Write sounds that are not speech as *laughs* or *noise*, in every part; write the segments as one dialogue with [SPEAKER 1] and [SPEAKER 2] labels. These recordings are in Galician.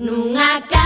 [SPEAKER 1] nunha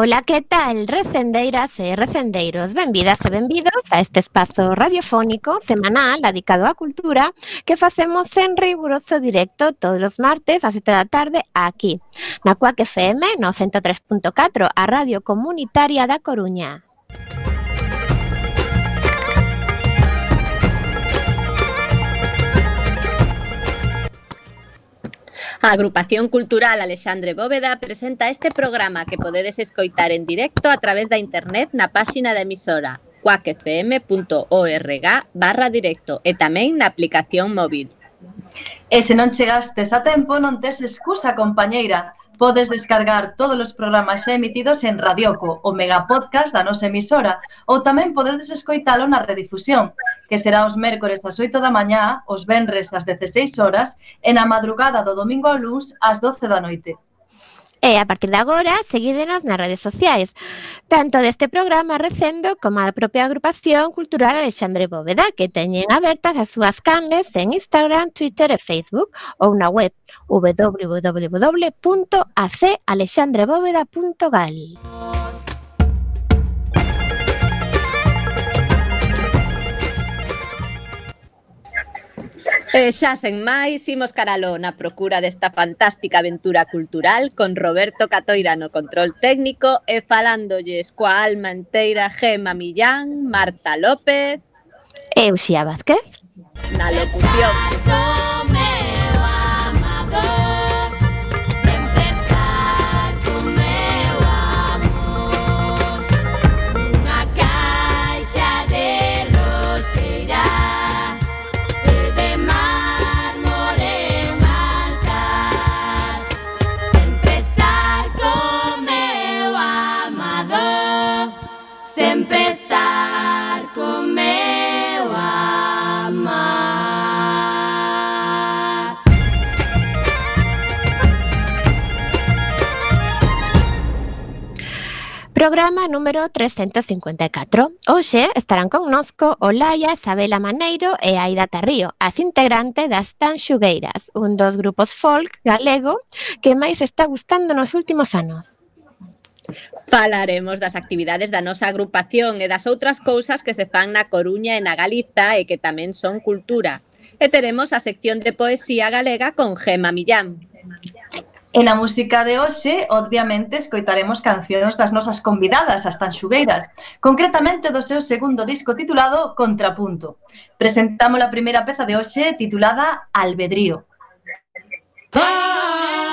[SPEAKER 2] Ola, que tal, recendeiras e recendeiros? Benvidas e benvidos a este espazo radiofónico semanal dedicado á cultura que facemos en riguroso directo todos os martes a sete da tarde aquí, na CUAC FM no 103.4, a Radio Comunitaria da Coruña.
[SPEAKER 3] A Agrupación Cultural Alexandre Bóveda presenta este programa que podedes escoitar en directo a través da internet na páxina da emisora cuacfm.org barra directo e tamén na aplicación móvil.
[SPEAKER 4] E se non chegastes a tempo non tes excusa, compañeira. Podes descargar todos os programas emitidos en Radioco, o megapodcast da nosa emisora, ou tamén podedes escoitalo na redifusión, que será os mércores ás 8 da mañá, os venres ás 16 horas e na madrugada do domingo ao luns ás 12 da noite.
[SPEAKER 2] E a partir de agora, seguídenos nas redes sociais, tanto deste programa recendo como a propia agrupación cultural Alexandre Bóveda, que teñen abertas as súas canles en Instagram, Twitter e Facebook ou na web www.acalexandrebóveda.gal.
[SPEAKER 3] Eh, e xa sen máis, imos caralo na procura desta fantástica aventura cultural con Roberto Catoira no control técnico e falándolles coa alma enteira Gema Millán, Marta López...
[SPEAKER 2] E Uxía Vázquez.
[SPEAKER 3] Na locución.
[SPEAKER 1] Está
[SPEAKER 2] programa número 354. Hoxe estarán connosco Olaia Isabela Maneiro e Aida Tarrío, as integrantes das Tan Xugueiras, un dos grupos folk galego que máis está gustando nos últimos anos.
[SPEAKER 3] Falaremos das actividades da nosa agrupación e das outras cousas que se fan na Coruña e na Galiza e que tamén son cultura. E teremos a sección de poesía galega con Gema Millán.
[SPEAKER 4] E na música de hoxe, obviamente, escoitaremos cancións das nosas convidadas, as tanxugueiras, concretamente do seu segundo disco titulado Contrapunto. Presentamos a primeira peza de hoxe titulada Albedrío.
[SPEAKER 1] ¡Ah!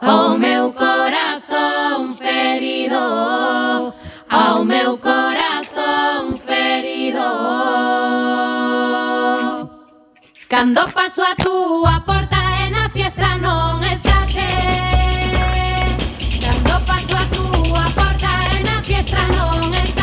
[SPEAKER 1] ao meu corazón ferido, ao meu corazón ferido. Cando paso a túa porta e na fiesta non estás eh. Cando paso a túa porta e na fiesta non estás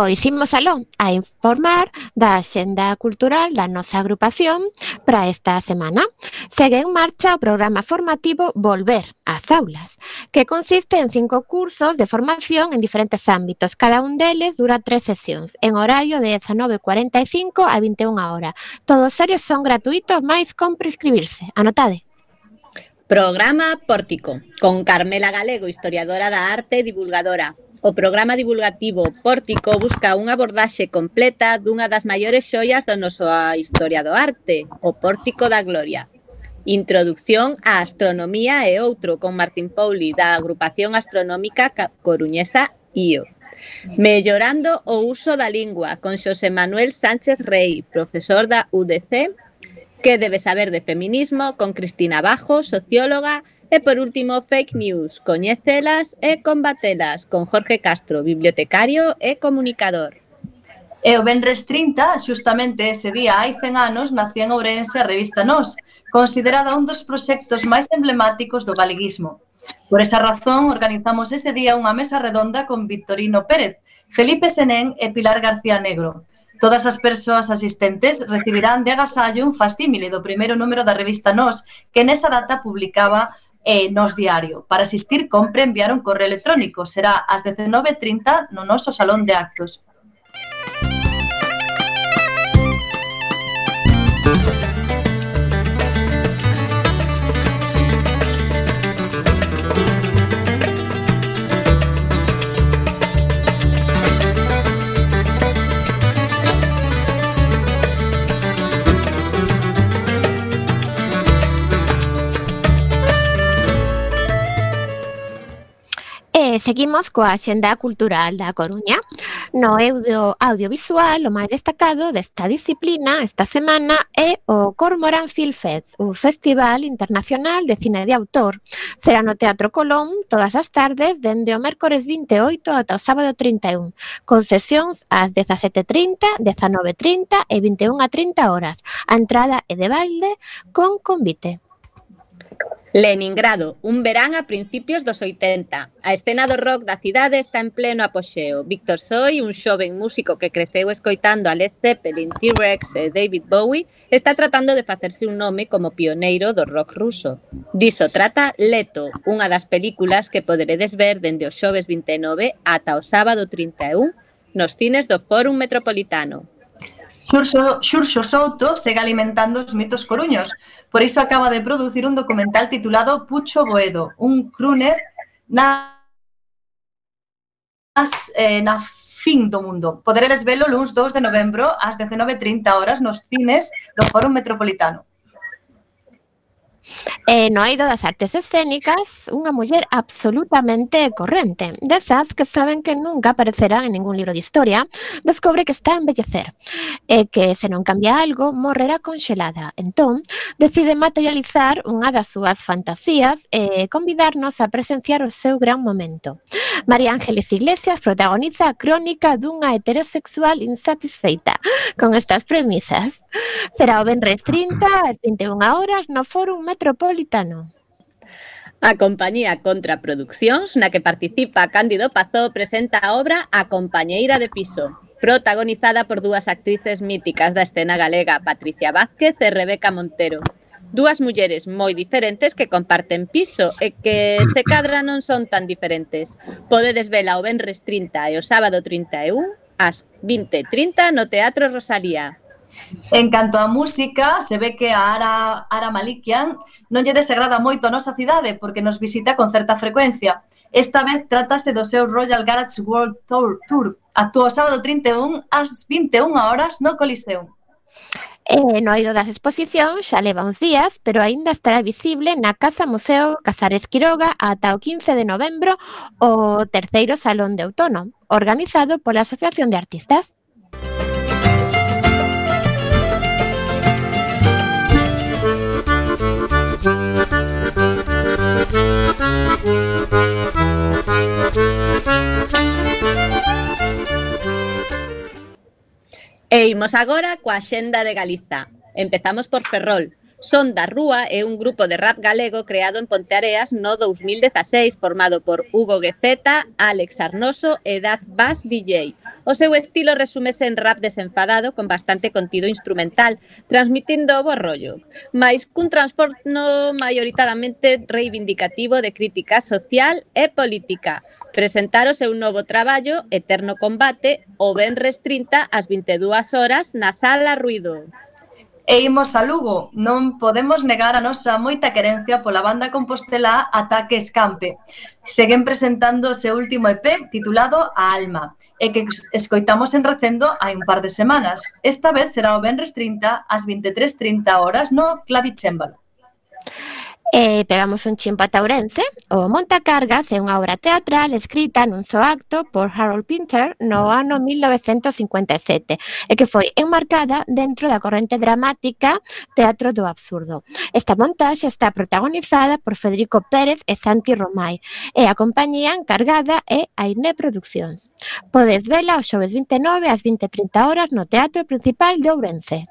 [SPEAKER 2] Pois imos aló a informar da xenda cultural da nosa agrupación para esta semana. Segue en marcha o programa formativo Volver ás aulas, que consiste en cinco cursos de formación en diferentes ámbitos. Cada un deles dura tres sesións, en horario de 19.45 a 21 hora. Todos ellos son gratuitos, máis con prescribirse. Anotade.
[SPEAKER 3] Programa Pórtico, con Carmela Galego, historiadora da arte e divulgadora, O programa divulgativo Pórtico busca unha abordaxe completa dunha das maiores xoias da nosa historia do arte, o Pórtico da Gloria. Introducción á astronomía e outro con Martín Pouli da agrupación astronómica coruñesa IO. Mellorando o uso da lingua con Xosé Manuel Sánchez Rey, profesor da UDC, que debe saber de feminismo, con Cristina Bajo, socióloga, E por último, fake news, coñecelas e combatelas, con Jorge Castro, bibliotecario e comunicador.
[SPEAKER 4] E o Benres 30, xustamente ese día, hai 100 anos, nacía en Ourense a revista Nós, considerada un dos proxectos máis emblemáticos do galeguismo. Por esa razón, organizamos ese día unha mesa redonda con Victorino Pérez, Felipe Senén e Pilar García Negro. Todas as persoas asistentes recibirán de agasallo un fascímile do primeiro número da revista Nós, que nesa data publicaba eh, nos diario. Para asistir, compre enviar un correo electrónico. Será ás 19.30 no noso salón de actos.
[SPEAKER 2] seguimos coa Xenda Cultural da Coruña. No eudo audiovisual, o máis destacado desta disciplina esta semana é o Cormoran Film Fest, o Festival Internacional de Cine de Autor. Será no Teatro Colón todas as tardes dende o mércores 28 ata o sábado 31, con sesións ás 17.30, 19.30 e 21.30 horas. A entrada é de baile con convite.
[SPEAKER 3] Leningrado, un verán a principios dos 80. A escena do rock da cidade está en pleno apoxeo. Víctor Soy, un xoven músico que creceu escoitando a Led Zeppelin, T-Rex e David Bowie, está tratando de facerse un nome como pioneiro do rock ruso. Diso trata Leto, unha das películas que poderedes ver dende o xoves 29 ata o sábado 31 nos cines do Fórum Metropolitano.
[SPEAKER 4] Xurxo, Xurxo Souto segue alimentando os mitos coruños, Por iso acaba de producir un documental titulado Pucho Boedo, un crooner na nas, eh, na fin do mundo. Poderedes velo luns 2 de novembro ás 19.30 horas nos cines do Fórum Metropolitano.
[SPEAKER 2] Eh, no hai das artes escénicas unha muller absolutamente corrente, desas que saben que nunca aparecerán en ningún libro de historia, descobre que está a embellecer e eh, que se non cambia algo, morrerá conxelada. Entón, decide materializar unha das súas fantasías e convidarnos a presenciar o seu gran momento. María Ángeles Iglesias protagoniza a crónica dunha heterosexual insatisfeita con estas premisas. Será o Benres 30 ás 21 horas no Fórum Metropolitano Metropolitano.
[SPEAKER 3] A compañía Contraproducións, na que participa Cándido Pazó, presenta a obra A compañeira de piso, protagonizada por dúas actrices míticas da escena galega, Patricia Vázquez e Rebeca Montero. Dúas mulleres moi diferentes que comparten piso e que se cadra non son tan diferentes. Podedes vela o Benres 30 e o sábado 31 ás 20.30 no Teatro Rosalía.
[SPEAKER 4] En canto á música, se ve que a Ara, Ara Malikian non lle desagrada moito a nosa cidade porque nos visita con certa frecuencia. Esta vez trátase do seu Royal Garage World Tour. Tour. Actúa o sábado 31 ás 21 horas no Coliseum.
[SPEAKER 2] Eh, no eido das exposición xa leva uns días, pero aínda estará visible na Casa Museo Casares Quiroga ata o 15 de novembro o terceiro Salón de Outono, organizado pola Asociación de Artistas.
[SPEAKER 3] E imos agora coa xenda de Galiza. Empezamos por Ferrol, Son da Rúa é un grupo de rap galego creado en Ponteareas no 2016 formado por Hugo Gueceta, Alex Arnoso e Daz Bass DJ. O seu estilo resúmese en rap desenfadado con bastante contido instrumental, transmitindo o bo rollo, mais cun transforno maioritadamente reivindicativo de crítica social e política. Presentar o seu novo traballo, Eterno Combate, o Benres 30, ás 22 horas na Sala Ruido.
[SPEAKER 4] E imos a Lugo, non podemos negar a nosa moita querencia pola banda compostela Ataque Escampe. Seguen presentando o seu último EP titulado A Alma, e que escoitamos en recendo hai un par de semanas. Esta vez será o Benres 30 ás 23.30 horas no Clavicémbalo.
[SPEAKER 2] E pegamos un chimpa para Ourense. O Montacargas é unha obra teatral escrita nun só acto por Harold Pinter no ano 1957 e que foi enmarcada dentro da corrente dramática Teatro do Absurdo. Esta montaxe está protagonizada por Federico Pérez e Santi Romay e a compañía encargada é Aine Produccións. Podes vela o xoves 29 ás 20.30 horas no Teatro Principal de Ourense.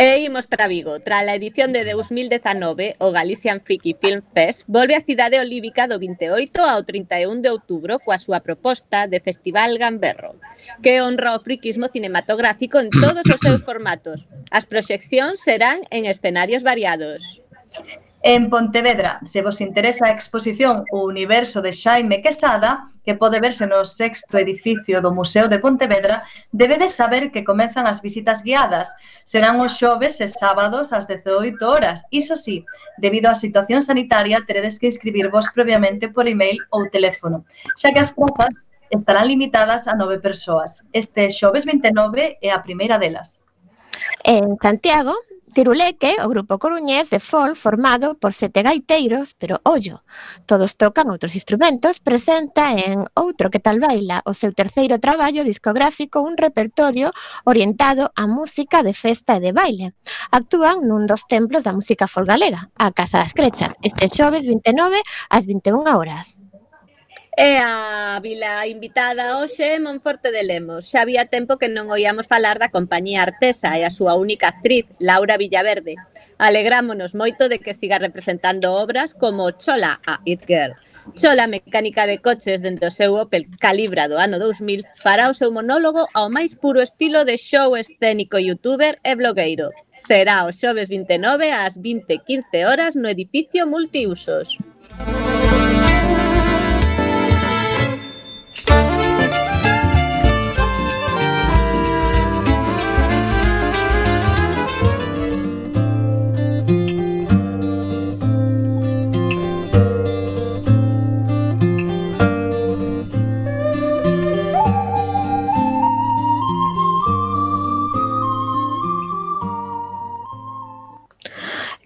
[SPEAKER 3] E imos para Vigo. Tras a edición de 2019, o Galician Freaky Film Fest volve á cidade olívica do 28 ao 31 de outubro coa súa proposta de Festival Gamberro, que honra o friquismo cinematográfico en todos os seus formatos. As proxeccións serán en escenarios variados.
[SPEAKER 4] En Pontevedra, se vos interesa a exposición O Universo de Xaime Quesada, que pode verse no sexto edificio do Museo de Pontevedra, debedes saber que comezan as visitas guiadas. Serán os xoves e sábados ás 18 horas. Iso sí, debido á situación sanitaria, teredes que inscribirvos previamente por email ou teléfono, xa que as plazas estarán limitadas a nove persoas. Este xoves 29 é a primeira delas.
[SPEAKER 2] En Santiago, Tiruleque, o grupo coruñés de folk formado por sete gaiteiros, pero ollo, todos tocan outros instrumentos, presenta en Outro que tal baila o seu terceiro traballo discográfico un repertorio orientado á música de festa e de baile. Actúan nun dos templos da música folgalega, a Casa das Crechas, este xoves 29 ás 21 horas.
[SPEAKER 3] E a vila invitada hoxe é Monforte de Lemos. Xa había tempo que non oíamos falar da compañía Artesa e a súa única actriz, Laura Villaverde. Alegrámonos moito de que siga representando obras como Chola a It Girl. Chola, mecánica de coches dentro do seu Opel Calibra do ano 2000, fará o seu monólogo ao máis puro estilo de show escénico youtuber e blogueiro. Será o xoves 29 ás 20.15 horas no edificio multiusos.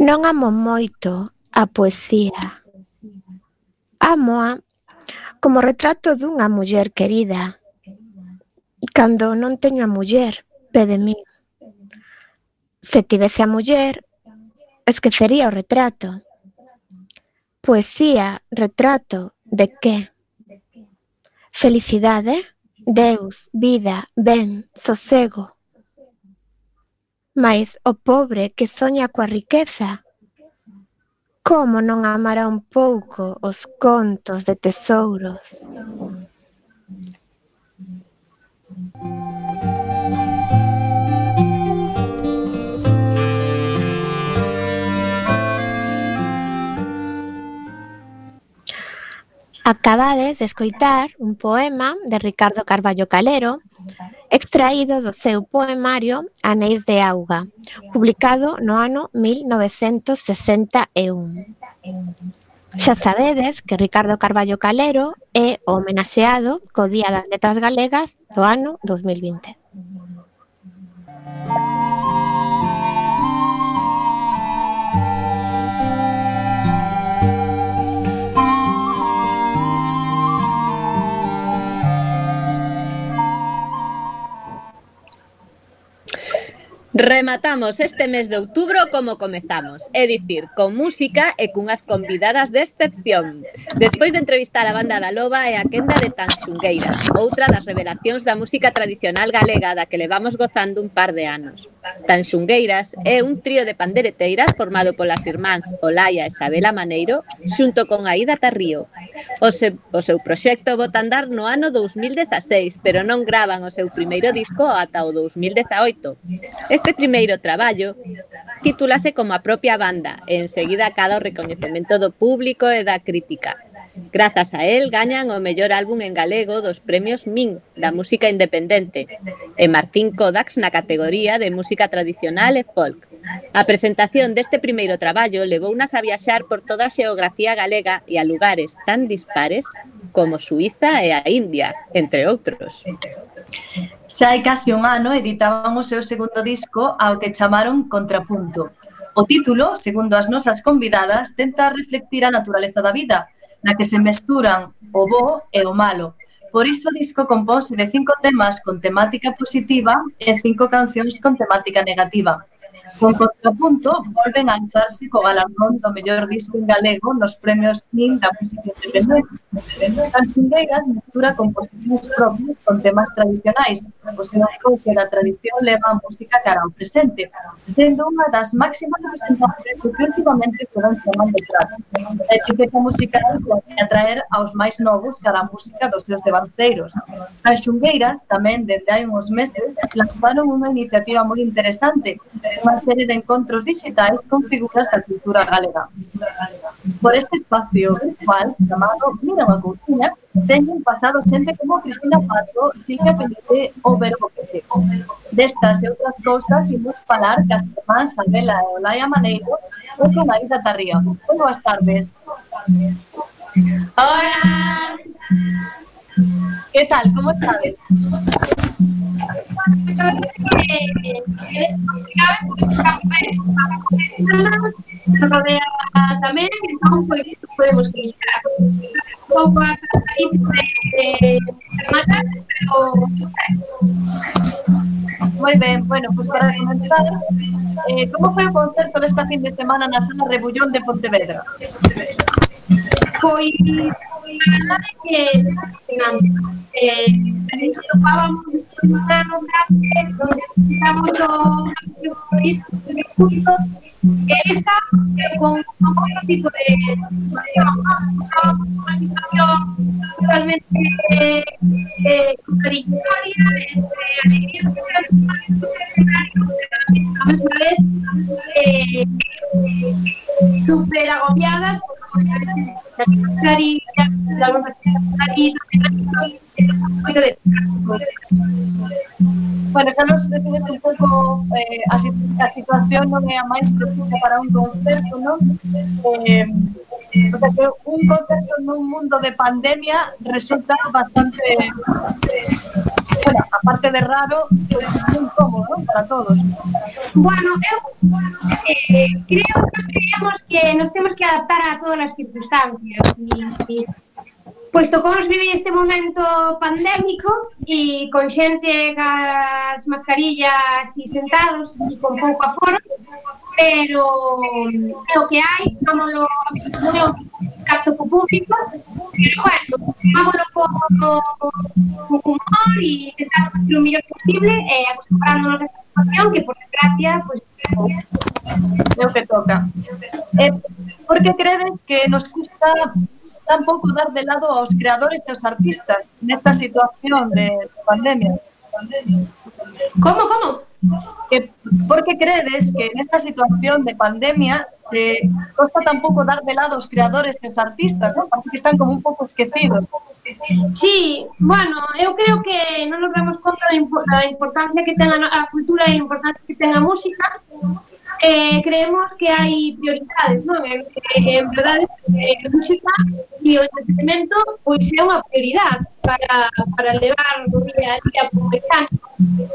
[SPEAKER 2] Non amo moito a poesía. Amoa como retrato dunha muller querida cando non teño a muller pede mí. min. Se tivese a muller, esquecería o retrato. Poesía, retrato, de que? Felicidade, Deus, vida, ben, sosego. Mais o pobre que soña coa riqueza, como non amará un pouco os contos de tesouros? Acabades de escoitar un poema de Ricardo Carballo Calero extraído do seu poemario Anéis de Auga, publicado no ano 1961. Xa sabedes que Ricardo Carballo Calero é homenaxeado co Día das Letras Galegas do ano 2020.
[SPEAKER 3] Rematamos este mes de outubro como comezamos, é dicir, con música e cunhas convidadas de excepción. Despois de entrevistar a banda da Loba e a quenda de Tanxungueiras, outra das revelacións da música tradicional galega da que levamos gozando un par de anos. Tanxungueiras é un trío de pandereteiras formado polas irmáns Olaia e Isabela Maneiro xunto con Aida Tarrío. O, se, o seu proxecto bota andar no ano 2016, pero non gravan o seu primeiro disco ata o 2018. Este primeiro traballo titúlase como a propia banda e enseguida cada o recoñecemento do público e da crítica. Grazas a el gañan o mellor álbum en galego dos premios Min da música independente e Martín Kodax na categoría de música tradicional e folk. A presentación deste primeiro traballo levounas a viaxar por toda a xeografía galega e a lugares tan dispares como Suiza e a India, entre outros.
[SPEAKER 4] Xa hai casi un ano editaban o seu segundo disco ao que chamaron Contrapunto. O título, segundo as nosas convidadas, tenta reflectir a naturaleza da vida, na que se mesturan o bo e o malo. Por iso o disco compónse de cinco temas con temática positiva e cinco cancións con temática negativa. Con Contrapunto volven a alzarse co galardón do mellor disco en galego nos premios NIN da música independente. Cantingueiras mestura composicións propias con temas tradicionais, o seu que da tradición leva a música cara ao presente, sendo unha das máximas representantes do que últimamente se van chamando trap. A etiqueta musical pode atraer aos máis novos cara a música dos seus devanceiros. As xungueiras tamén, dende hai uns meses, lanzaron unha iniciativa moi interesante, unha serie de encontros digitais con figuras da cultura galega. Por este espacio virtual chamado Mira unha couciña, teñen pasado xente como Cristina Pato, Silvia Pelete ou Verbo Boquete. Destas e outras cousas imos falar cas irmáns Sabela e Olaia Maneiro e con Aida Tarrío. Boas tardes.
[SPEAKER 5] Hola.
[SPEAKER 4] Que tal? Como estades?
[SPEAKER 5] se rodea tamén, entón foi podemos criticar. Un pouco as características de rematar, pero
[SPEAKER 4] Moi ben, bueno, pois pues para comenzar, eh, como foi o concerto desta fin de semana na Sala Rebullón de Pontevedra?
[SPEAKER 5] Pois, a verdade é que, eh, topábamos un donde mucho con, otro tipo de, una situación totalmente contradictoria entre alegría y la vez súper agobiadas
[SPEAKER 4] Bueno, xa nos defines un pouco eh, a, a situación non é a máis profunda para un concerto, non? Eh, o sea que un concerto nun mundo de pandemia resulta bastante, eh, bueno, aparte de raro, moi cómodo, non? Para todos.
[SPEAKER 5] Bueno, eu eh, creo que nos creemos que nos temos que adaptar a todas as circunstancias. E, e Pois tocou vivir este momento pandémico e con xente as mascarillas e sentados e con pouco aforo, pero é o que hai, vámonos non é capto co público, pero bueno, vámonos co, co humor e intentamos facer o mellor posible e eh, acostumbrándonos a esta situación que por desgracia, pois, pues,
[SPEAKER 4] é o que toca. Eh, por que credes que nos custa tampouco dar de lado aos creadores e aos artistas nesta situación de, pandemia.
[SPEAKER 5] Como, como?
[SPEAKER 4] Que, por que credes que nesta situación de pandemia se costa tampouco dar de lado aos creadores e aos artistas, non? Parece que están como un pouco esquecidos.
[SPEAKER 5] Sí, bueno, eu creo que non nos damos conta da importancia que ten a cultura e a importancia que ten a música. Eh, creemos que hai prioridades, non? En, en verdade, eh, a música e o entretenimento pois é unha prioridade para, para levar o día a día aprovechando.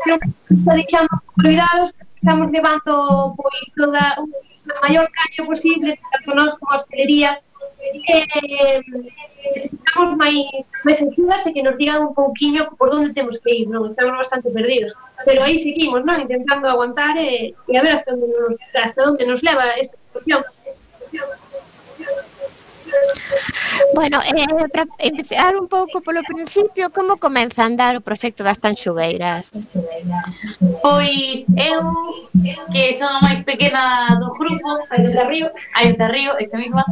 [SPEAKER 5] Creo que deixamos olvidados, estamos levando pois toda a maior caño posible, tanto nós como a hostelería, eh, necesitamos máis, máis axudas e que nos digan un pouquiño por onde temos que ir, non? Estamos bastante perdidos. Pero aí seguimos, non? Intentando aguantar e, e a ver hasta onde nos, hasta onde nos leva esta situación.
[SPEAKER 2] Bueno, eh, eh, para empezar un pouco polo principio, como comeza a andar o proxecto das Tanxugueiras?
[SPEAKER 6] Pois eu, que son a máis pequena do grupo, de Río, aí de Río, esa mesma,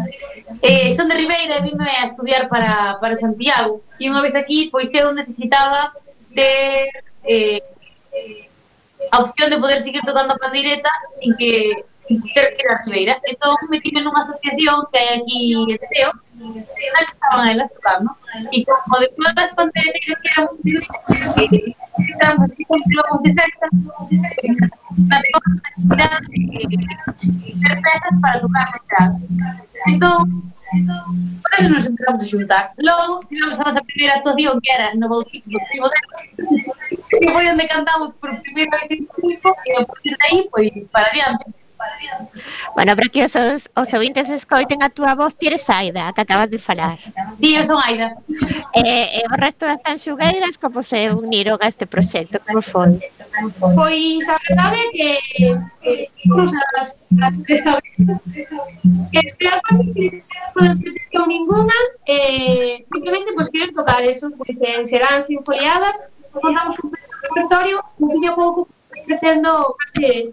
[SPEAKER 6] eh, son de Ribeira e vime a estudiar para, para Santiago. E unha vez aquí, pois eu necesitaba ter eh, a opción de poder seguir tocando a pandireta sin que da Ribeira. Então, meti-me numa associação que é aqui em Teu, na que estavam elas tocando. E como depois das pandemias, que era um que estamos com globos de festa, na de festas para tocar mestrados. Então, por isso nos entramos juntar. Logo, tivemos a nossa primeira atuação, que era no Bautismo do Primo deles, que foi onde cantamos por primeira vez em tempo, e a partir daí, foi pues, para adiante.
[SPEAKER 2] Bueno, para que os, os ouvintes escoiten a túa voz, ti eres Aida, que acabas de falar.
[SPEAKER 6] Sí, eu son Aida.
[SPEAKER 2] E, e o resto das tanxugueiras, como se uniron a este proxecto? Como foi?
[SPEAKER 5] Pois a verdade é que, que as, as tres cabezas que algo casi que non pretensión ninguna eh, simplemente pois pues, querer tocar eso pois, en serán sinfoliadas contamos un repertorio un poquinho pouco crecendo casi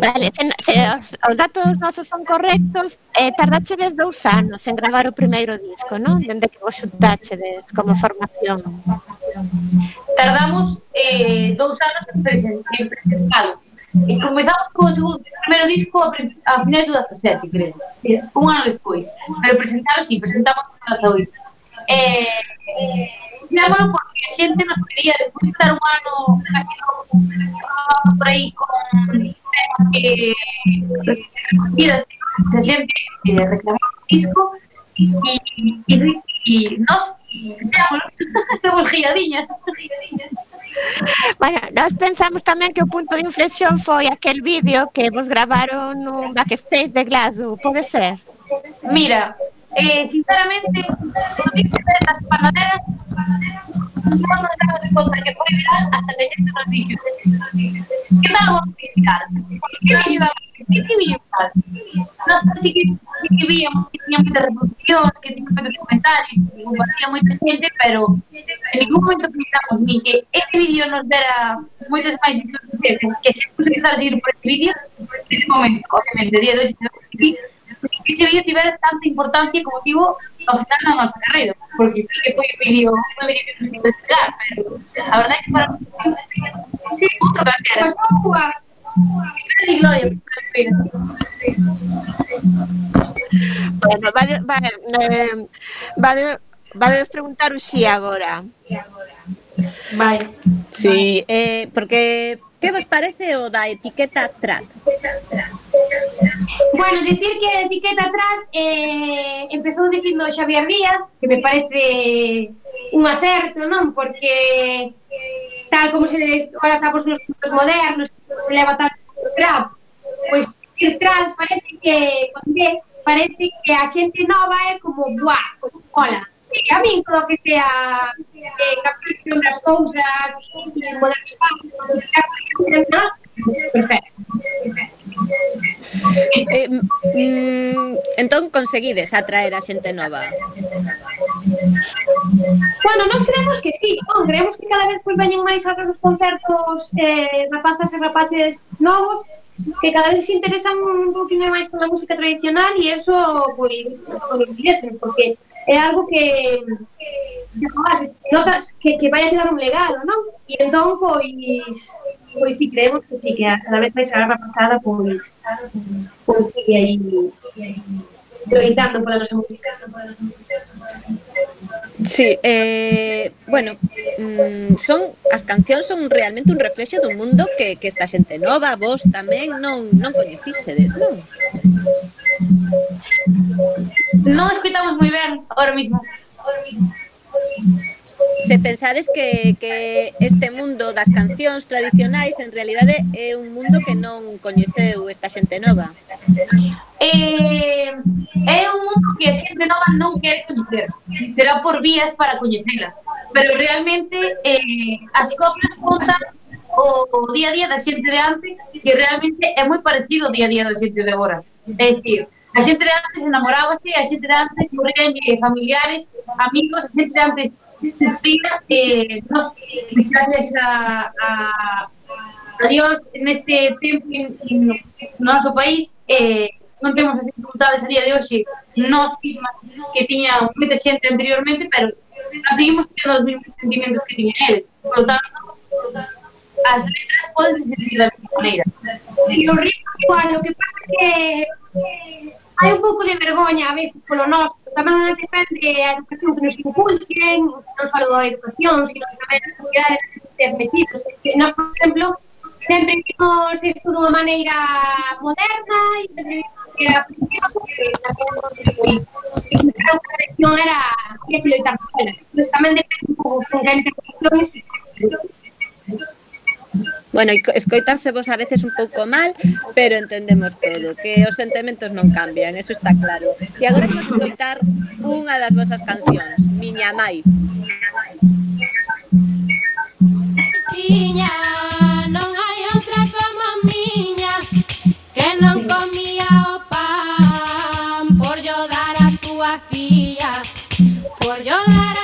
[SPEAKER 2] Vale, se, se os, os datos nosos son correctos, eh, tardaxedes dous anos en gravar o primeiro disco, non? Dende que vos xuntaxedes como formación.
[SPEAKER 6] Tardamos eh, dous anos en, present, en presentalo. E comezamos co segundo, primeiro disco a, a finais do 17, creo. Un ano despois. Pero presentalo, sí, presentamos o 18. Eh, eh Fixámoslo porque a xente nos quería despois de estar un ano casi por aí con temas que recogidas a xente que reclamaba o disco e, e, e nos fixámoslo, *laughs* somos giradiñas.
[SPEAKER 2] Bueno, nós pensamos tamén que o punto de inflexión foi aquel vídeo que vos gravaron nun backstage de Glasgow, pode ser?
[SPEAKER 6] Mira, eh, sinceramente, cuando vi que las panaderas, no nos damos de cuenta que fue viral hasta que gente nos ¿qué tal vos viral? ¿Qué viral? ¿Qué viral? Nosotros sí que, que que tenía muchas reproducciones, que tenía muchos comentarios, que compartía mucha gente, pero en ningún momento pensamos ni que ese vídeo nos dera muchas más que se puso a seguir por ese vídeo, en ese momento, obviamente, día de hoy, que se vídeo tivera tanta importancia como tivo ao final da nosa carreira, porque sí que foi o vídeo que me tive que investigar, pero a verdade é que para outro calquera.
[SPEAKER 5] Pasou a
[SPEAKER 6] jugar. Gloria,
[SPEAKER 2] Bueno, vale, vale, eh, vale, vale preguntar o sí agora.
[SPEAKER 6] Vai.
[SPEAKER 3] Sí, eh, porque Que vos parece o da etiqueta TRAT?
[SPEAKER 5] Bueno, decir que a etiqueta TRAT eh, empezou dicindo Xavier Díaz, que me parece un acerto, non? Porque tal como se ahora está nos os modernos, se leva tal trap, pois pues, trap parece que, parece que a xente nova é como, buah, pues, hola, sei, a min todo que sea eh, captación das cousas e poder perfecto.
[SPEAKER 3] Eh, mm, entón conseguides atraer a xente nova?
[SPEAKER 5] Bueno, nós creemos que sí, non? creemos que cada vez pois, veñen máis aos nosos concertos eh, rapazas e rapaces novos que cada vez se interesan un poquinho máis pola música tradicional e eso, pois, non porque é algo que, que notas que, que vai a quedar un legado, non? E entón, pois, pois si creemos que sí, que cada vez máis a garba pasada, pois, pois sigue aí loitando pola nosa música, pola nosa música,
[SPEAKER 3] Sí, eh, bueno, mm, son as cancións son realmente un reflexo dun mundo que, que esta xente nova, vos tamén non non coñecichedes, non?
[SPEAKER 6] Non escoitamos moi ben agora mismo. Ahora mismo.
[SPEAKER 3] Ahora mismo se pensades que, que este mundo das cancións tradicionais en realidade é un mundo que non coñeceu esta xente nova.
[SPEAKER 6] Eh, é un mundo que a xente nova non quer coñecer. Será por vías para coñecela. Pero realmente eh, as coplas contan o día a día da xente de antes que realmente é moi parecido ao día a día da xente de agora. É dicir, a xente de antes enamorábase, a xente de antes morrían eh, familiares, amigos, a xente de antes gracias a, a, a Dios neste tempo en, en noso país eh, non temos dificultades a día de hoxe nós mismas que tiña moita xente anteriormente, pero nós seguimos tendo os mesmos sentimentos que tiñan eles. Por lo tanto, as letras poden sentir da mesma maneira.
[SPEAKER 5] E igual, que pasa que hai un pouco de vergoña a veces polo noso, tamén depende a educación que nos inculquen, non só a educación, sino tamén as comunidades desmetidos. Que nos, por exemplo, sempre vimos isto dunha maneira moderna e sempre vimos que a primeira porque tamén non que a tradición era que loitar pola. Pois tamén depende un pouco con que a educación e
[SPEAKER 3] Bueno, escoitarse vos a veces un pouco mal, pero entendemos todo, que os sentimentos non cambian, eso está claro. E agora vamos escoitar unha das vosas cancións, Miña Mai.
[SPEAKER 1] Tiña, non hai outra como miña, que non comía o pan, por yo dar a súa filla, por yo dar a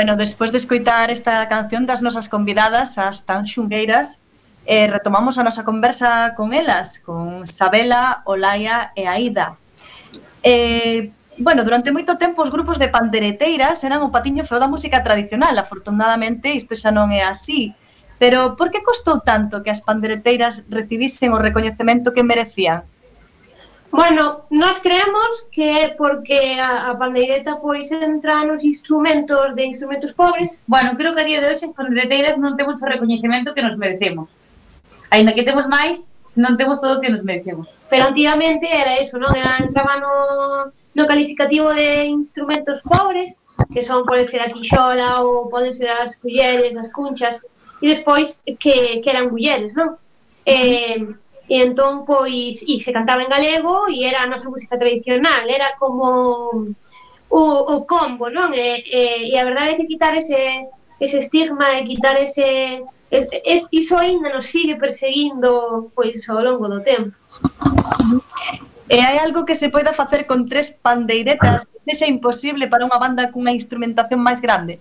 [SPEAKER 4] Bueno, despois de escoitar esta canción das nosas convidadas, as tan xungueiras, eh, retomamos a nosa conversa con elas, con Sabela, Olaia e Aida. Eh, bueno, durante moito tempo os grupos de pandereteiras eran o patiño feo da música tradicional, afortunadamente isto xa non é así, pero por que costou tanto que as pandereteiras recibisen o recoñecemento que merecían?
[SPEAKER 5] Bueno, nós creemos que é porque a, a pandeireta pois entra nos instrumentos de instrumentos pobres.
[SPEAKER 6] Bueno, creo que a día de hoxe as pandeireteiras non temos o recoñecemento que nos merecemos. Ainda que temos máis, non temos todo o que nos merecemos.
[SPEAKER 5] Pero antigamente era eso, non? Era, entraba no, no calificativo de instrumentos pobres, que son pode ser a tixola ou poden ser as culleres, as cunchas, e despois que, que eran mulleres, non? Eh, E entón, pois, e se cantaba en galego e era a nosa música tradicional, era como o, o combo, non? E, e, e a verdade é que quitar ese, ese estigma e quitar ese... Es, es, iso ainda nos sigue perseguindo pois ao longo do tempo.
[SPEAKER 4] E hai algo que se poida facer con tres pandeiretas que sexa imposible para unha banda cunha instrumentación máis grande?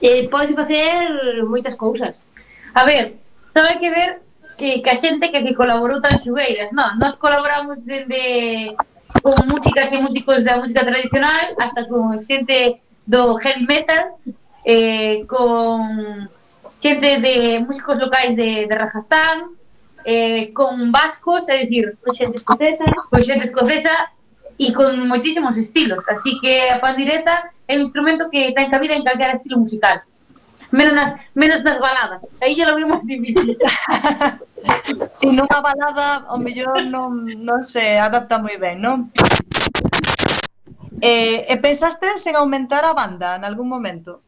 [SPEAKER 5] Eh, podes facer moitas cousas.
[SPEAKER 6] A ver, só hai que ver que, que a xente que, que colaborou tan xugueiras, non? Nós colaboramos dende con músicas e músicos da música tradicional hasta con xente do heavy metal, eh, con xente de músicos locais de, de Rajastán, eh, con vascos, é dicir,
[SPEAKER 5] con xente escocesa,
[SPEAKER 6] con xente escocesa e con moitísimos estilos. Así que a pandireta é un instrumento que ten cabida en calquera estilo musical menos nas, menos nas baladas. Aí ya lo veo máis difícil. *laughs*
[SPEAKER 4] si nunha balada, o mellor non, non se adapta moi ben, non? Eh, e pensastes en aumentar a banda en algún momento?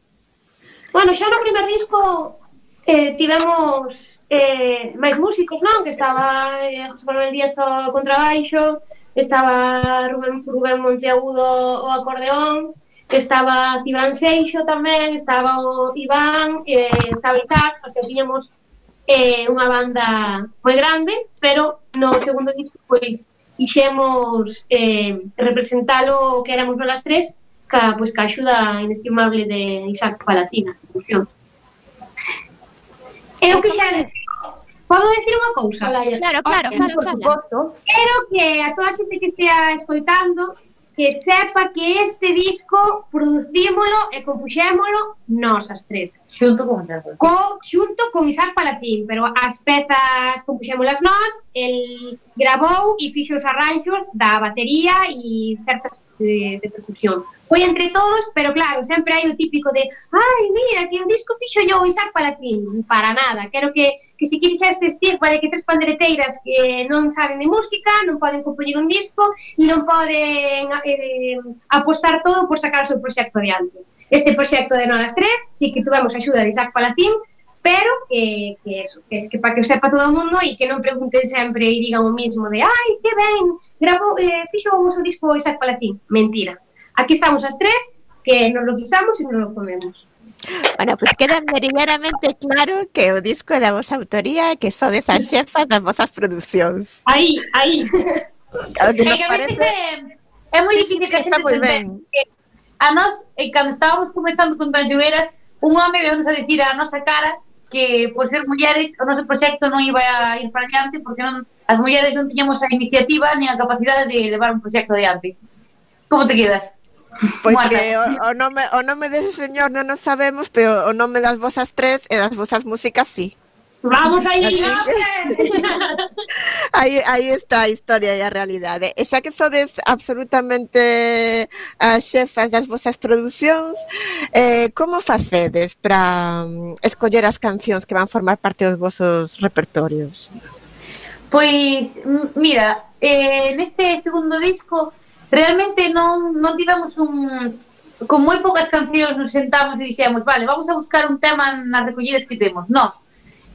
[SPEAKER 5] Bueno, xa no primer disco eh, tivemos eh, máis músicos, non? Que estaba eh, José Manuel Díaz o contrabaixo, estaba Rubén, Rubén Monteagudo o acordeón, que estaba Cibran Seixo tamén, estaba o Iván, eh, estaba Isaac, o sea, tiñamos eh, unha banda moi grande, pero no segundo disco, pois, ixemos eh, representalo que éramos nolas tres, ca, pois, ca axuda inestimable de Isaac Palacina. Eu que xa Podo decir unha cousa?
[SPEAKER 2] Claro, claro, claro, claro.
[SPEAKER 5] Quero que a toda a xente que estea escoitando que sepa que este disco producímolo e compuxémolo nós as tres.
[SPEAKER 6] Xunto con Isaac
[SPEAKER 5] Co, xunto con Isaac Palacín, pero as pezas compuxémolas nós, el grabou e fixo os arranxos da batería e certas de, de percusión foi entre todos, pero claro, sempre hai o típico de ai, mira, que o disco fixo yo o Isaac Palacín, para nada, quero que, que se quires este estigma de que tres pandereteiras que non saben de música, non poden compoñer un disco e non poden eh, apostar todo por sacar o seu proxecto adiante. Este proxecto de Nonas 3, si sí que tuvemos a axuda de Isaac Palacín, pero que, que eso, que, es que para que o sepa todo o mundo e que non pregunten sempre e digan o mismo de ai, que ben, grabou, eh, fixo o seu disco Isaac Palacín. Mentira, aquí estamos as tres, que nos lo pisamos e nos lo comemos.
[SPEAKER 2] Bueno, pois pues queda meridianamente claro que o disco é da vosa autoría e que sodes as xefas das vosas producións.
[SPEAKER 5] Aí, aí.
[SPEAKER 2] O que nos parece...
[SPEAKER 6] É, moi sí, difícil sí, que a gente se ben. a nós, eh, cando estábamos comenzando con Tanxugueras, un home veunos a dicir a nosa cara que por ser mulleres o noso proxecto non iba a ir para adiante porque non, as mulleres non tiñamos a iniciativa ni a capacidade de levar un proxecto adiante. Como te quedas?
[SPEAKER 2] Pois que o, o, nome, o nome dese señor non o sabemos, pero o nome das vosas tres e das vosas músicas sí.
[SPEAKER 5] Vamos aí,
[SPEAKER 2] aí, aí está a historia e a realidade. E ¿eh? xa que sodes absolutamente as xefas das vosas producións, eh, como facedes para mm, escoller as cancións que van formar parte dos vosos repertorios?
[SPEAKER 6] Pois, mira, eh, neste segundo disco realmente non, non tivemos un con moi poucas cancións nos sentamos e dixemos, vale, vamos a buscar un tema nas recollidas que temos, non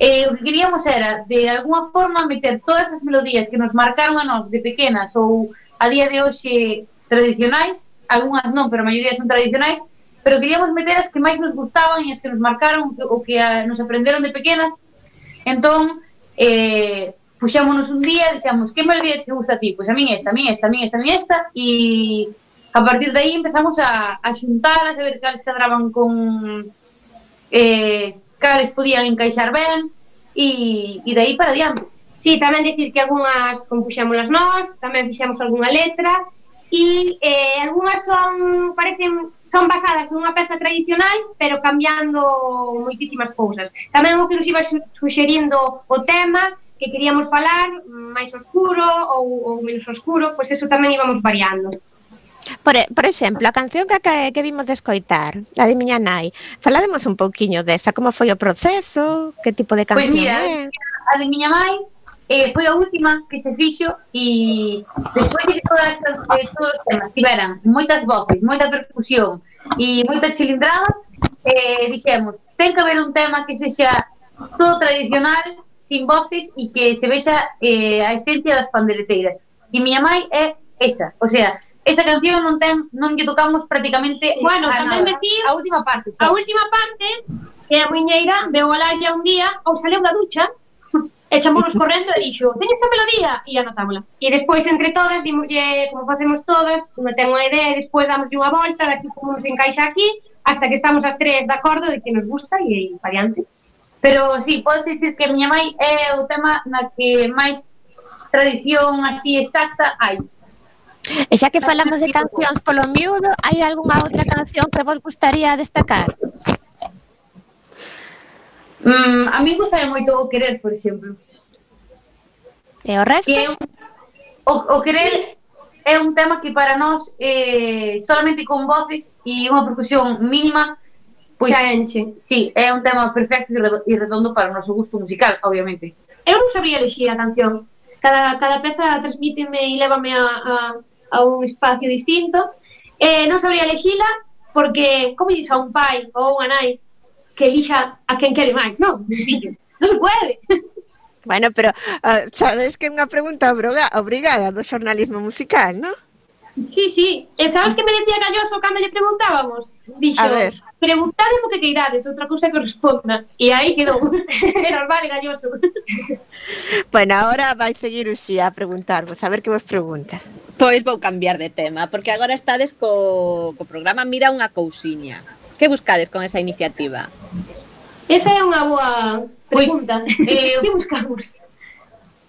[SPEAKER 6] eh, o que queríamos era, de alguna forma, meter todas as melodías que nos marcaron a nós de pequenas ou a día de hoxe tradicionais, algunhas non, pero a maioría son tradicionais, pero queríamos meter as que máis nos gustaban e as que nos marcaron o que a, nos aprenderon de pequenas. Entón, eh, puxámonos un día e dixamos que melodía che gusta a ti? Pois a min esta, a min esta, a min esta, a min esta e a partir de aí empezamos a, a xuntalas a ver cales cadraban con eh, cales podían encaixar ben e, e de aí para diante
[SPEAKER 5] Sí, tamén dicir que algunhas compuxámolas nós, tamén fixemos algunha letra e eh, algunhas son parecen son basadas nunha peza tradicional, pero cambiando moitísimas cousas. Tamén o que nos iba suxerindo o tema que queríamos falar máis oscuro ou, ou menos oscuro, pois eso tamén íbamos variando.
[SPEAKER 2] Por, por exemplo, a canción que, que, que vimos de escoitar, a de miña nai, falademos un pouquiño desa, como foi o proceso, que tipo de
[SPEAKER 6] pois
[SPEAKER 2] canción
[SPEAKER 6] mira,
[SPEAKER 2] é?
[SPEAKER 6] a de miña nai eh, foi a última que se fixo e despois de todas de todos os temas tiveran moitas voces, moita percusión e moita cilindrada, eh, dixemos, ten que haber un tema que sexa todo tradicional sin voces e que se vexa eh, a esencia das pandereteiras. E miña mai é esa, o sea, esa canción non ten non lle tocamos prácticamente sí.
[SPEAKER 5] bueno,
[SPEAKER 6] a
[SPEAKER 5] tamén
[SPEAKER 6] nada.
[SPEAKER 5] decir
[SPEAKER 6] a última parte, só.
[SPEAKER 5] A última parte que a muñeira veu a Laia un día ou saleu da ducha e chamounos correndo e dixo, teño esta melodía, e anotámola. E despois, entre todas, dimoslle, como facemos todas, unha ten unha idea, e despois damoslle unha volta, daqui como nos encaixa aquí, hasta que estamos as tres de acordo de que nos gusta e, variante. para adiante.
[SPEAKER 6] Pero sí, podes dicir que miña nai é o tema na que máis tradición así exacta hai.
[SPEAKER 2] E xa que falamos de cancións polo miúdo, hai algunha outra canción que vos gustaría destacar?
[SPEAKER 6] Mm, a mí gusta moito o querer, por exemplo.
[SPEAKER 2] E o resto?
[SPEAKER 6] Que é un, o, o querer é un tema que para nós eh, solamente con voces e unha percusión mínima Pois,
[SPEAKER 5] Caenche.
[SPEAKER 6] Sí, é un tema perfecto e redondo para o noso gusto musical, obviamente.
[SPEAKER 5] Eu non sabría elixir a canción. Cada, cada peza transmíteme e lévame a, a, a un espacio distinto. Eh, non sabría elixila porque, como dices a un pai ou unha nai que elixa a quen quere máis, non? *laughs* non se pode.
[SPEAKER 2] Bueno, pero uh, sabes que é unha pregunta obrigada do xornalismo musical, non?
[SPEAKER 5] Sí, sí. E sabes que me decía Galloso cando lle preguntábamos? Dixo,
[SPEAKER 2] a ver
[SPEAKER 5] preguntademe o que queirades, outra cousa que responda. E aí quedou. *laughs* Normal galloso.
[SPEAKER 2] bueno, agora vai seguir Uxía a preguntarvos, a ver que vos pregunta.
[SPEAKER 3] Pois vou cambiar de tema, porque agora estades co, co programa Mira unha cousiña. Que buscades con esa iniciativa?
[SPEAKER 5] Esa é unha boa
[SPEAKER 6] pois,
[SPEAKER 5] pregunta.
[SPEAKER 6] Eh, *laughs*
[SPEAKER 5] que buscamos?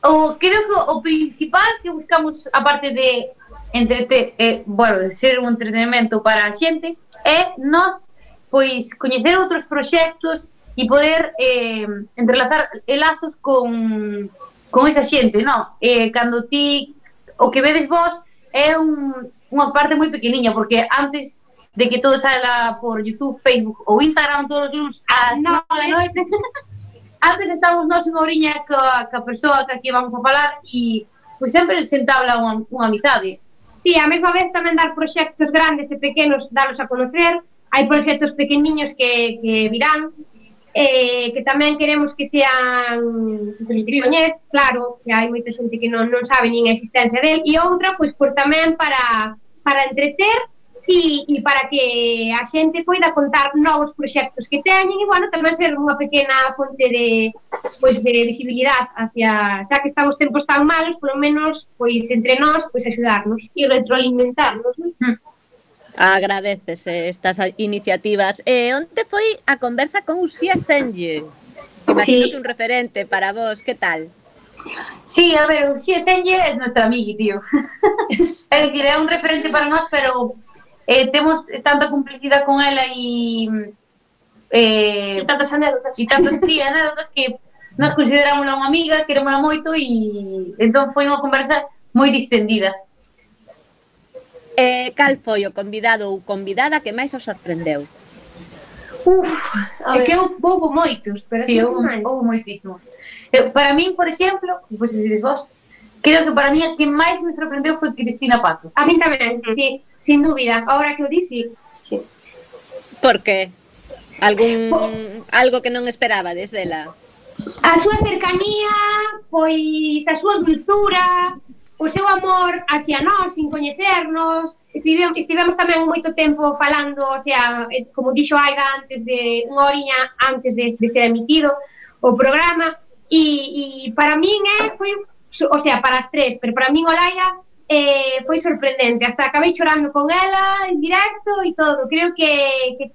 [SPEAKER 6] O, creo que o principal que buscamos, aparte de entrete, eh, bueno, ser un entretenimento para a xente, é nos pois coñecer outros proxectos e poder eh, entrelazar lazos con, con esa xente, non? Eh, cando ti o que vedes vos é un, unha parte moi pequeniña, porque antes de que todo saia por YouTube, Facebook ou Instagram todos os luns ás
[SPEAKER 5] no,
[SPEAKER 6] 9 da noite, *laughs* antes estamos nós unha oriña ca, ca persoa ca que vamos a falar e pois sempre se entabla unha, unha amizade.
[SPEAKER 5] Sí, a mesma vez tamén dar proxectos grandes e pequenos, dalos a conocer, hai proxectos pequeniños que, que virán, eh, que tamén queremos que sean que se coñez, claro, que hai moita xente que non, non sabe nin a existencia del, e outra, pois, por tamén para, para entreter e, e para que a xente poida contar novos proxectos que teñen e, bueno, tamén ser unha pequena fonte de, pois, de visibilidade hacia, xa que están os tempos tan malos, polo menos, pois, entre nós, pois, axudarnos e retroalimentarnos, non? Mm.
[SPEAKER 3] Agradecese estas iniciativas. E eh, onte foi a conversa con Uxía Senlle? Imagino
[SPEAKER 5] sí.
[SPEAKER 3] que un referente para vos, que tal?
[SPEAKER 6] Sí, a ver, Uxía Senlle é nuestra amigui, tío. é dicir, é un referente para nós, pero eh, temos tanta complicidade con ela e... Eh,
[SPEAKER 5] e tantas anécdotas.
[SPEAKER 6] E tantas, sí, anécdotas que nos consideramos unha amiga, queremos moito e entón foi unha conversa moi distendida.
[SPEAKER 3] Eh, cal foi o convidado ou convidada que máis os sorprendeu?
[SPEAKER 5] Uf, é que eu houve moitos, pero
[SPEAKER 6] sí, houve, houve moitísimo. Eu, para min, por exemplo, e vos dicides vos, creo que para mí a que máis me sorprendeu foi Cristina Pato.
[SPEAKER 5] A min tamén, sí, sin dúbida. Ahora que o dixi. Sí.
[SPEAKER 3] Por que? Algún, por... algo que non esperaba desde la...
[SPEAKER 5] A súa cercanía, pois a súa dulzura, o seu amor hacia nós, sin coñecernos. Estivemos, estivemos tamén moito tempo falando, o sea, eh, como dixo Aida antes de unha horiña antes de, de ser emitido o programa, e, e para min é, eh, foi, o sea, para as tres, pero para min Olaia eh, foi sorprendente, hasta acabei chorando con ela en directo e todo, creo que, que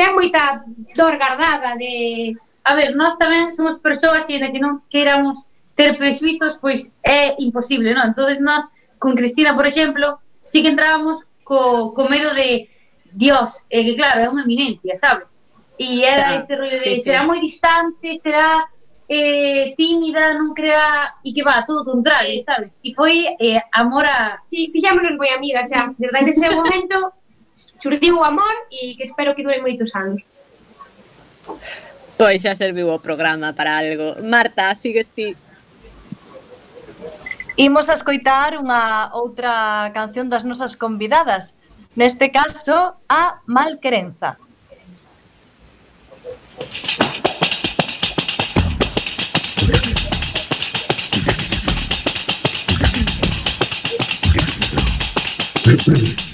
[SPEAKER 5] ten moita dor guardada de...
[SPEAKER 6] A ver, nós tamén somos persoas e de que non queramos ter prexuizos, pois é imposible, non? Entonces nós, con Cristina, por exemplo, sí que entrábamos co, co medo de Dios, eh, que claro, é unha eminencia, sabes? E era
[SPEAKER 3] claro,
[SPEAKER 6] este rollo de
[SPEAKER 3] sí,
[SPEAKER 6] será sí. moi distante, será eh, tímida, non crea e que va, todo o contrario, sabes? E foi eh, amor a...
[SPEAKER 5] Sí, fixámonos moi amigas, xa, desde ese *laughs* momento surgiu o amor e que espero que dure moitos anos.
[SPEAKER 3] Pois xa serviu o programa para algo. Marta, sigues ti
[SPEAKER 4] Imos a escoitar unha outra canción das nosas convidadas, neste caso a Malquerenza.
[SPEAKER 1] *coughs*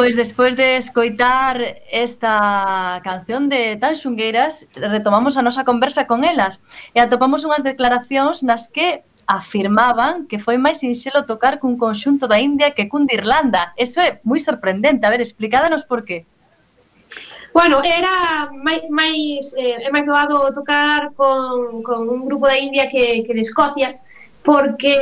[SPEAKER 4] Pois despois de escoitar esta canción de Tan Xungueiras, retomamos a nosa conversa con elas e atopamos unhas declaracións nas que afirmaban que foi máis sinxelo tocar cun conxunto da India que cun de Irlanda. Eso é moi sorprendente. A ver, explicádanos por qué.
[SPEAKER 5] Bueno, era máis, máis eh, é máis doado tocar con, con un grupo da India que, que de Escocia, porque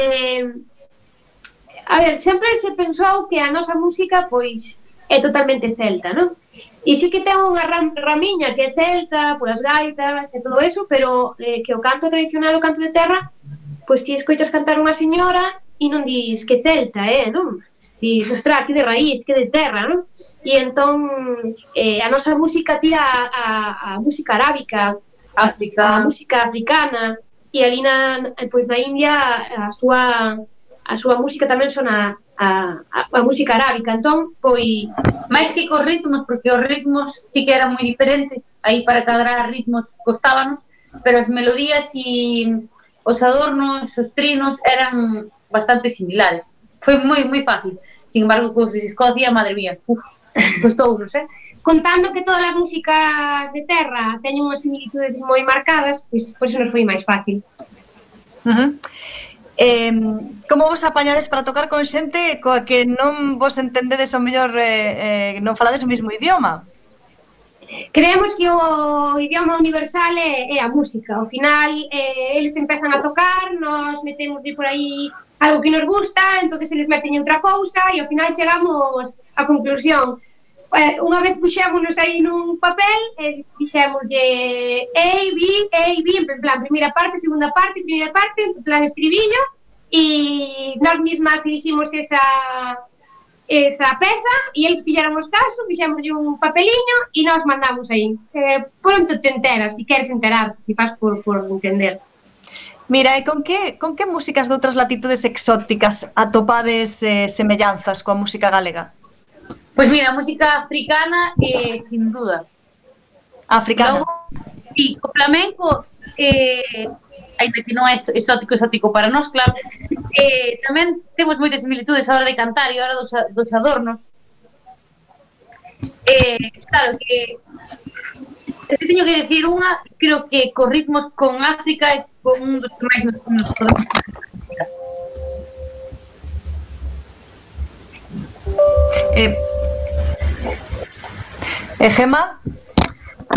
[SPEAKER 5] a ver, sempre se pensou que a nosa música pois é totalmente celta, non? E sí que ten unha ram, ramiña que é celta, polas gaitas e todo eso, pero eh, que o canto tradicional, o canto de terra, pois ti escoitas cantar unha señora e non dis que celta, eh, non? Dis, ostra, que de raíz, que de terra, non? E entón eh, a nosa música tira a, a, a música arábica,
[SPEAKER 6] África.
[SPEAKER 5] a música africana, e ali na, pois na India a súa, a súa música tamén sona a, a, a música arábica. Entón, foi
[SPEAKER 6] máis que cos ritmos, porque os ritmos sí que eran moi diferentes, aí para cadrar ritmos costábanos, pero as melodías e os adornos, os trinos eran bastante similares. Foi moi moi fácil. Sin embargo, cos de Escocia, madre mía, uf, costou, non sei. Eh? *laughs*
[SPEAKER 5] Contando que todas as músicas de terra teñen unhas similitudes moi marcadas, pois, pois nos foi máis fácil.
[SPEAKER 4] Uh -huh. Eh, como vos apañades para tocar con xente coa que non vos entendedes o mellor, eh, eh, non falades o mesmo idioma?
[SPEAKER 5] Creemos que o idioma universal é, é a música. Ao final, eh, eles empezan a tocar, nós metemos de por aí algo que nos gusta, entonces eles meten outra cousa e ao final chegamos á conclusión unha vez puxémonos aí nun papel e dixémoslle A, B, A, B, en plan, primeira parte, segunda parte, primeira parte, en plan estribillo, e nós mismas diriximos esa esa peza e eles os casos, fixemos un papeliño e nós mandamos aí. Eh, pronto te enteras, si queres enterar, si faz por, por entender.
[SPEAKER 4] Mira, e con que, con que músicas de outras latitudes exóticas atopades eh, semellanzas coa música galega?
[SPEAKER 6] Pues mira, música africana, eh, sin duda.
[SPEAKER 4] Africana.
[SPEAKER 6] Logo, sí, o flamenco, eh, ainda que non é exótico, exótico para nós, claro, eh, tamén temos moitas similitudes a hora de cantar e a hora dos, dos adornos. Eh, claro que Se teño que decir unha, creo que co ritmos con África é con un dos que máis nos, nos podemos
[SPEAKER 4] Eh, eh, Gema,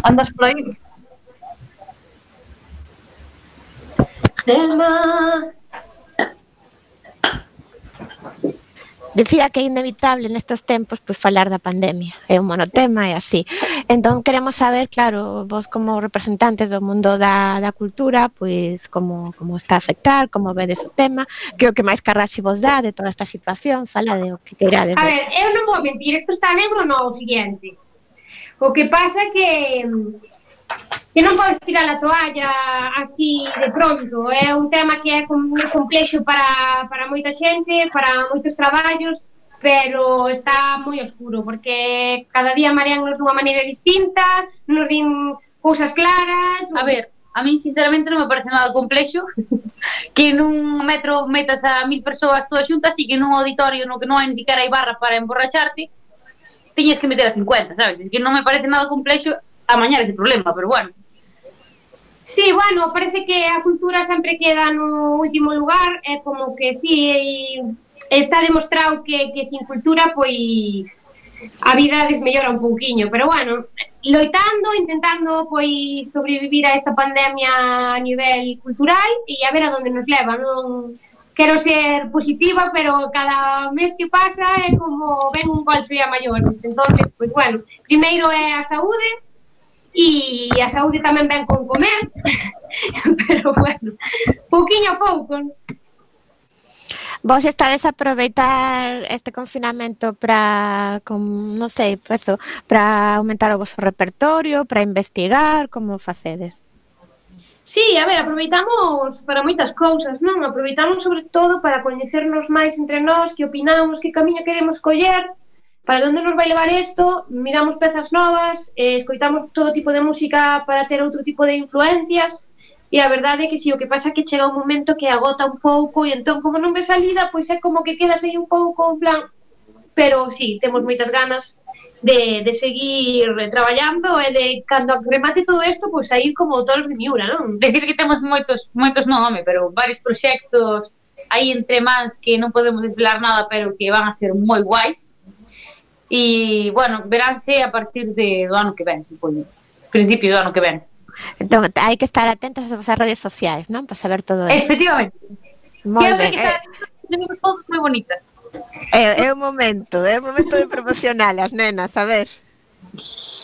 [SPEAKER 4] andas por?
[SPEAKER 5] Gema.
[SPEAKER 2] Dicía que é inevitable nestes tempos pois, falar da pandemia, é un monotema e así. Entón, queremos saber, claro, vos como representantes do mundo da, da cultura, pois como, como está a afectar, como vedes o tema, que o que máis carraxe vos dá de toda esta situación, fala de o que queirades.
[SPEAKER 5] A ver, eu non vou mentir, isto está negro no o siguiente. O que pasa que que non podes tirar a toalla así de pronto. É un tema que é moi complexo para, para moita xente, para moitos traballos, pero está moi oscuro, porque cada día mareannos dunha maneira distinta, nos din cousas claras...
[SPEAKER 6] A ver, a min sinceramente non me parece nada complexo *laughs* que nun metro metas a mil persoas todas xuntas e que nun auditorio no que non hai ni siquiera hai barra para emborracharte tiñes que meter a 50, sabes? Es que non me parece nada complexo amañar ese problema, pero bueno.
[SPEAKER 5] Sí, bueno, parece que a cultura sempre queda no último lugar, é como que sí, está demostrado que, que sin cultura, pois, a vida desmellora un pouquiño, pero bueno, loitando, intentando pois sobrevivir a esta pandemia a nivel cultural e a ver a onde nos leva, non quero ser positiva, pero cada mes que pasa é como ven un golpe a maiores. Entonces, pois bueno, primeiro é a saúde, e a saúde tamén ven con comer, *laughs* pero bueno, pouquiño a pouco.
[SPEAKER 2] Vos estades a aproveitar este confinamento para, con, non sei, eso, para aumentar o vosso repertorio, para investigar, como facedes?
[SPEAKER 5] Sí, a ver, aproveitamos para moitas cousas, non? Aproveitamos sobre todo para coñecernos máis entre nós, que opinamos, que camiño queremos coller, para onde nos vai levar isto, miramos pezas novas, eh, escoitamos todo tipo de música para ter outro tipo de influencias, e a verdade é que si sí, o que pasa é que chega un momento que agota un pouco e entón como non ve salida, pois é como que quedas aí un pouco en plan, pero si, sí, temos moitas ganas de, de seguir traballando e de cando remate todo isto, pois aí como todos de miura, non?
[SPEAKER 6] Decir que temos moitos, moitos non, home, pero varios proxectos aí entre mans que non podemos desvelar nada, pero que van a ser moi guais e, bueno, veránse a partir de, do ano que ven, supoño. Principio do ano que ven.
[SPEAKER 2] Entón, hai que estar atentas ás redes sociais, non? Para saber todo
[SPEAKER 6] isto. Efectivamente.
[SPEAKER 2] Moi ben.
[SPEAKER 6] que estar eh... fotos moi bonitas.
[SPEAKER 2] É, é o momento, é o momento de promocionar as nenas, a ver.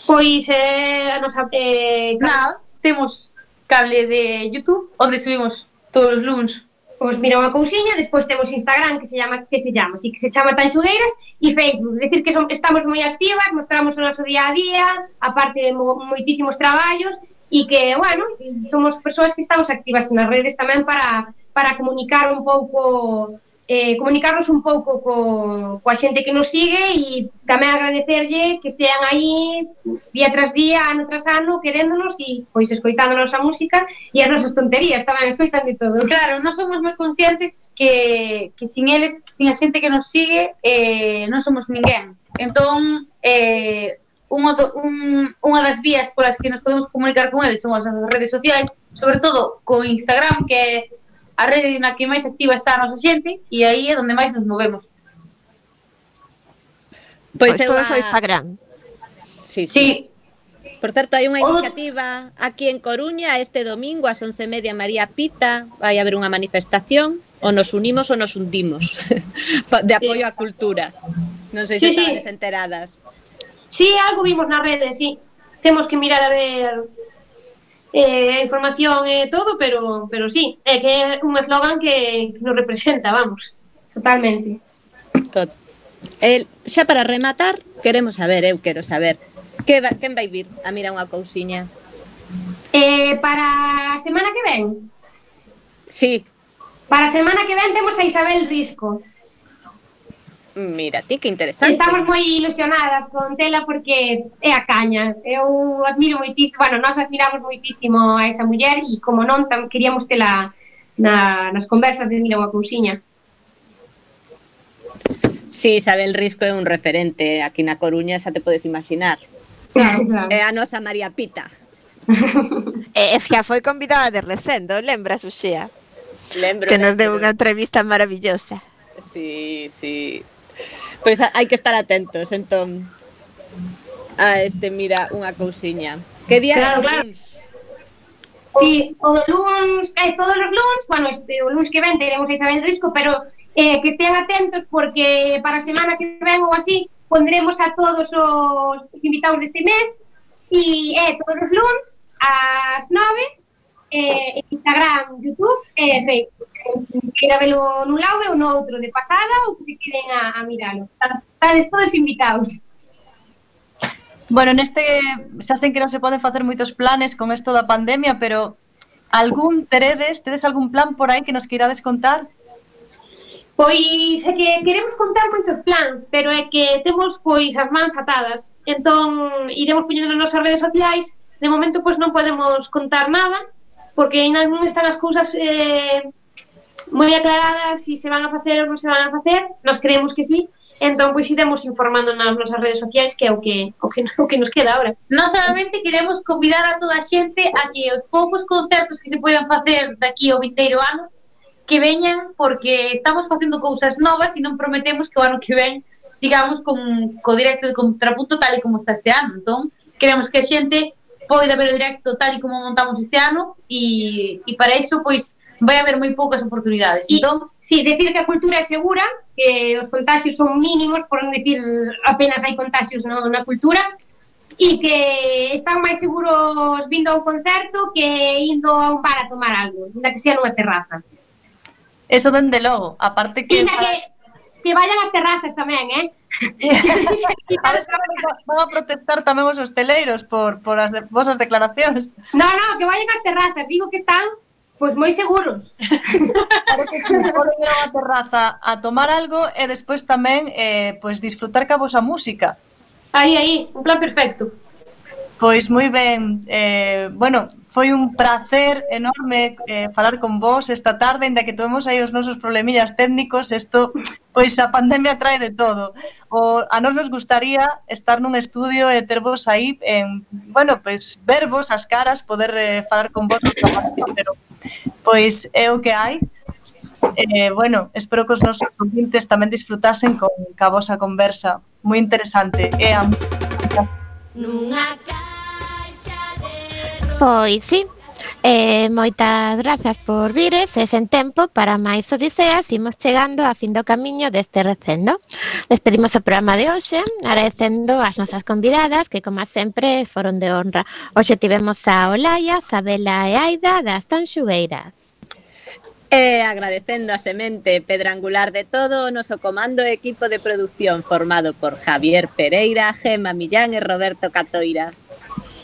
[SPEAKER 5] Pois eh, a nosa eh,
[SPEAKER 6] nada, temos cable de YouTube onde subimos todos os luns
[SPEAKER 5] Pois mira unha cousiña, despois temos Instagram que se chama que se chama, así que se chama Tanxugueiras e Facebook, decir que son, estamos moi activas, mostramos o noso día a día, aparte de mo, moitísimos traballos e que, bueno, somos persoas que estamos activas nas redes tamén para para comunicar un pouco eh, comunicarnos un pouco co, coa xente que nos sigue e tamén agradecerlle que estean aí día tras día, ano tras ano, queréndonos e pois escoitándonos a música e as nosas tonterías tamén escoitan de todo.
[SPEAKER 6] Claro, non somos moi conscientes que, que sin eles, sin a xente que nos sigue, eh, non somos ninguén. Entón, eh, unha, do, un, unha das vías polas que nos podemos comunicar con eles son as nosas redes sociais, sobre todo co Instagram, que é a rede na que máis activa está a nosa xente e aí é onde máis nos movemos.
[SPEAKER 2] Pois,
[SPEAKER 3] pois
[SPEAKER 2] todo
[SPEAKER 3] a...
[SPEAKER 2] o Instagram.
[SPEAKER 3] Sí, sí.
[SPEAKER 6] sí.
[SPEAKER 3] Por certo, hai unha iniciativa aquí en Coruña este domingo ás 11:30 María Pita, vai haber unha manifestación o nos unimos ou nos hundimos *laughs* de apoio á cultura. Non sei se
[SPEAKER 5] sí,
[SPEAKER 3] estades sí. enteradas.
[SPEAKER 5] Sí, algo vimos na rede, sí. Temos que mirar a ver eh, información e eh, todo, pero pero sí, é que é un eslogan que, que nos representa, vamos, totalmente.
[SPEAKER 3] Tot. El, xa para rematar, queremos saber, eu quero saber, que va, quen vai vir a mirar unha cousiña?
[SPEAKER 5] Eh, para a semana que ven?
[SPEAKER 3] Sí.
[SPEAKER 5] Para a semana que ven temos a Isabel Risco.
[SPEAKER 3] Mira, ti que interesante.
[SPEAKER 5] Estamos moi ilusionadas con tela porque é a caña. Eh, Eu admiro moitísimo, bueno, nós admiramos moitísimo a esa muller e como non tam queríamos tela na, nas conversas de Mira unha cousiña.
[SPEAKER 3] Sí, Isabel Risco é un referente aquí na Coruña, xa te podes imaginar.
[SPEAKER 5] Claro, claro.
[SPEAKER 3] É a nosa María Pita. *laughs*
[SPEAKER 2] e eh, xa foi convidada de recendo, lembras, Uxía?
[SPEAKER 3] Lembro.
[SPEAKER 2] Que nos deu unha entrevista maravillosa.
[SPEAKER 3] Sí, sí. Pois hai que estar atentos, entón. A este, mira, unha cousiña. Que día
[SPEAKER 5] claro,
[SPEAKER 3] é Luns?
[SPEAKER 5] Sí, o luns, eh, todos os luns, bueno, este, o luns que ven teremos a Isabel Risco, pero eh, que estean atentos porque para a semana que ven ou así pondremos a todos os invitados deste mes e eh, todos os luns ás 9 eh, Instagram, Youtube e eh, Facebook queira velo nun lado ou no outro, de pasada ou que queden a, a miralo. Estades todos invitados.
[SPEAKER 4] Bueno, neste xa sei que non se poden facer moitos planes con isto da pandemia, pero algún teredes, tedes algún plan por aí que nos queirades contar?
[SPEAKER 5] Pois é que queremos contar moitos plans, pero é que temos pois as mans atadas. Entón iremos poñendo nas nosas redes sociais. De momento pois non podemos contar nada, porque en algún están as cousas eh, moi aclaradas se si se van a facer ou non se van a facer, nos creemos que sí, Entón, pois iremos informando nas nosas redes sociais que é o que, o que, *laughs* o que nos queda agora.
[SPEAKER 6] Non solamente queremos convidar a toda a xente a que os poucos concertos que se poidan facer daqui ao vinteiro ano que veñan porque estamos facendo cousas novas e non prometemos que o ano que ven sigamos con, co directo de contrapunto tal e como está este ano. Entón, queremos que a xente poida ver o directo tal e como montamos este ano e, e para iso, pois, vai haber moi poucas oportunidades.
[SPEAKER 5] Sí,
[SPEAKER 6] entón,
[SPEAKER 5] sí, decir que a cultura é segura, que os contagios son mínimos, por non decir apenas hai contagios na, na cultura, e que están máis seguros vindo a un concerto que indo a un bar a tomar algo, ainda que sea nunha terraza.
[SPEAKER 4] Eso dende logo, aparte que...
[SPEAKER 5] Inda para... que, que vayan as terrazas tamén, eh? *laughs*
[SPEAKER 4] Van a protestar tamén os hosteleiros por, por as de, vosas declaracións.
[SPEAKER 5] No, no, que vayan as terrazas. Digo que están Pois moi seguros.
[SPEAKER 4] Para que foron a terraza a tomar algo e despois tamén eh, pois disfrutar ca vosa música.
[SPEAKER 5] Aí, aí, un plan perfecto.
[SPEAKER 4] Pois moi ben, eh, bueno, foi un placer enorme eh, falar con vos esta tarde, ainda que tomemos aí os nosos problemillas técnicos, isto, pois a pandemia trae de todo. O, a nos nos gustaría estar nun estudio e tervos aí, en, bueno, pois vervos as caras, poder eh, falar con vos, pero pois é o que hai. Eh, bueno, espero que os nosos ouvintes tamén disfrutasen con ca vosa conversa. Moi interesante. E a...
[SPEAKER 1] Nunha caixa de...
[SPEAKER 2] Pois sí, Eh, moitas grazas por vires e sen tempo para máis odiseas imos chegando a fin do camiño deste recendo. Despedimos o programa de hoxe agradecendo as nosas convidadas que como sempre foron de honra. Hoxe tivemos a Olaia, Sabela e Aida das Tanxugueiras.
[SPEAKER 3] E agradecendo a semente pedrangular de todo o noso comando e equipo de produción formado por Javier Pereira, Gema Millán e Roberto Catoira.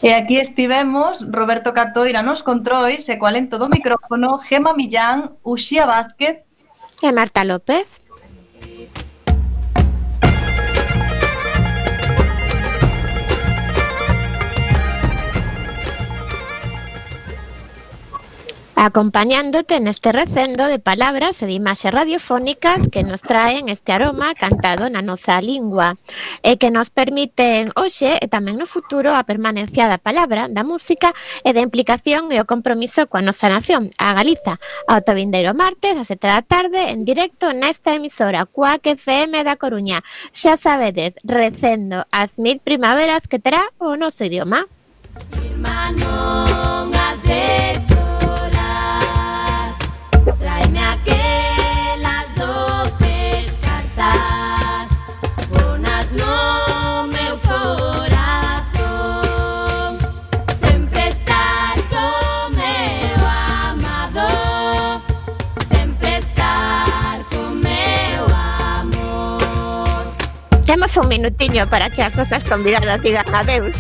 [SPEAKER 4] E aquí estivemos Roberto Catoira nos controis e coalento do micrófono Gema Millán, Uxía Vázquez
[SPEAKER 2] e Marta López. acompañándote neste recendo de palabras e de imaxes radiofónicas que nos traen este aroma cantado na nosa lingua e que nos permiten hoxe e tamén no futuro a permanencia da palabra, da música e da implicación e o compromiso coa nosa nación, a Galiza, ao tovindeiro martes a sete da tarde en directo nesta emisora Cuac FM da Coruña. Xa sabedes, recendo as mil primaveras que terá o noso idioma. Irmán, non has decho un minutiño para que as cosas convidadas digan adeus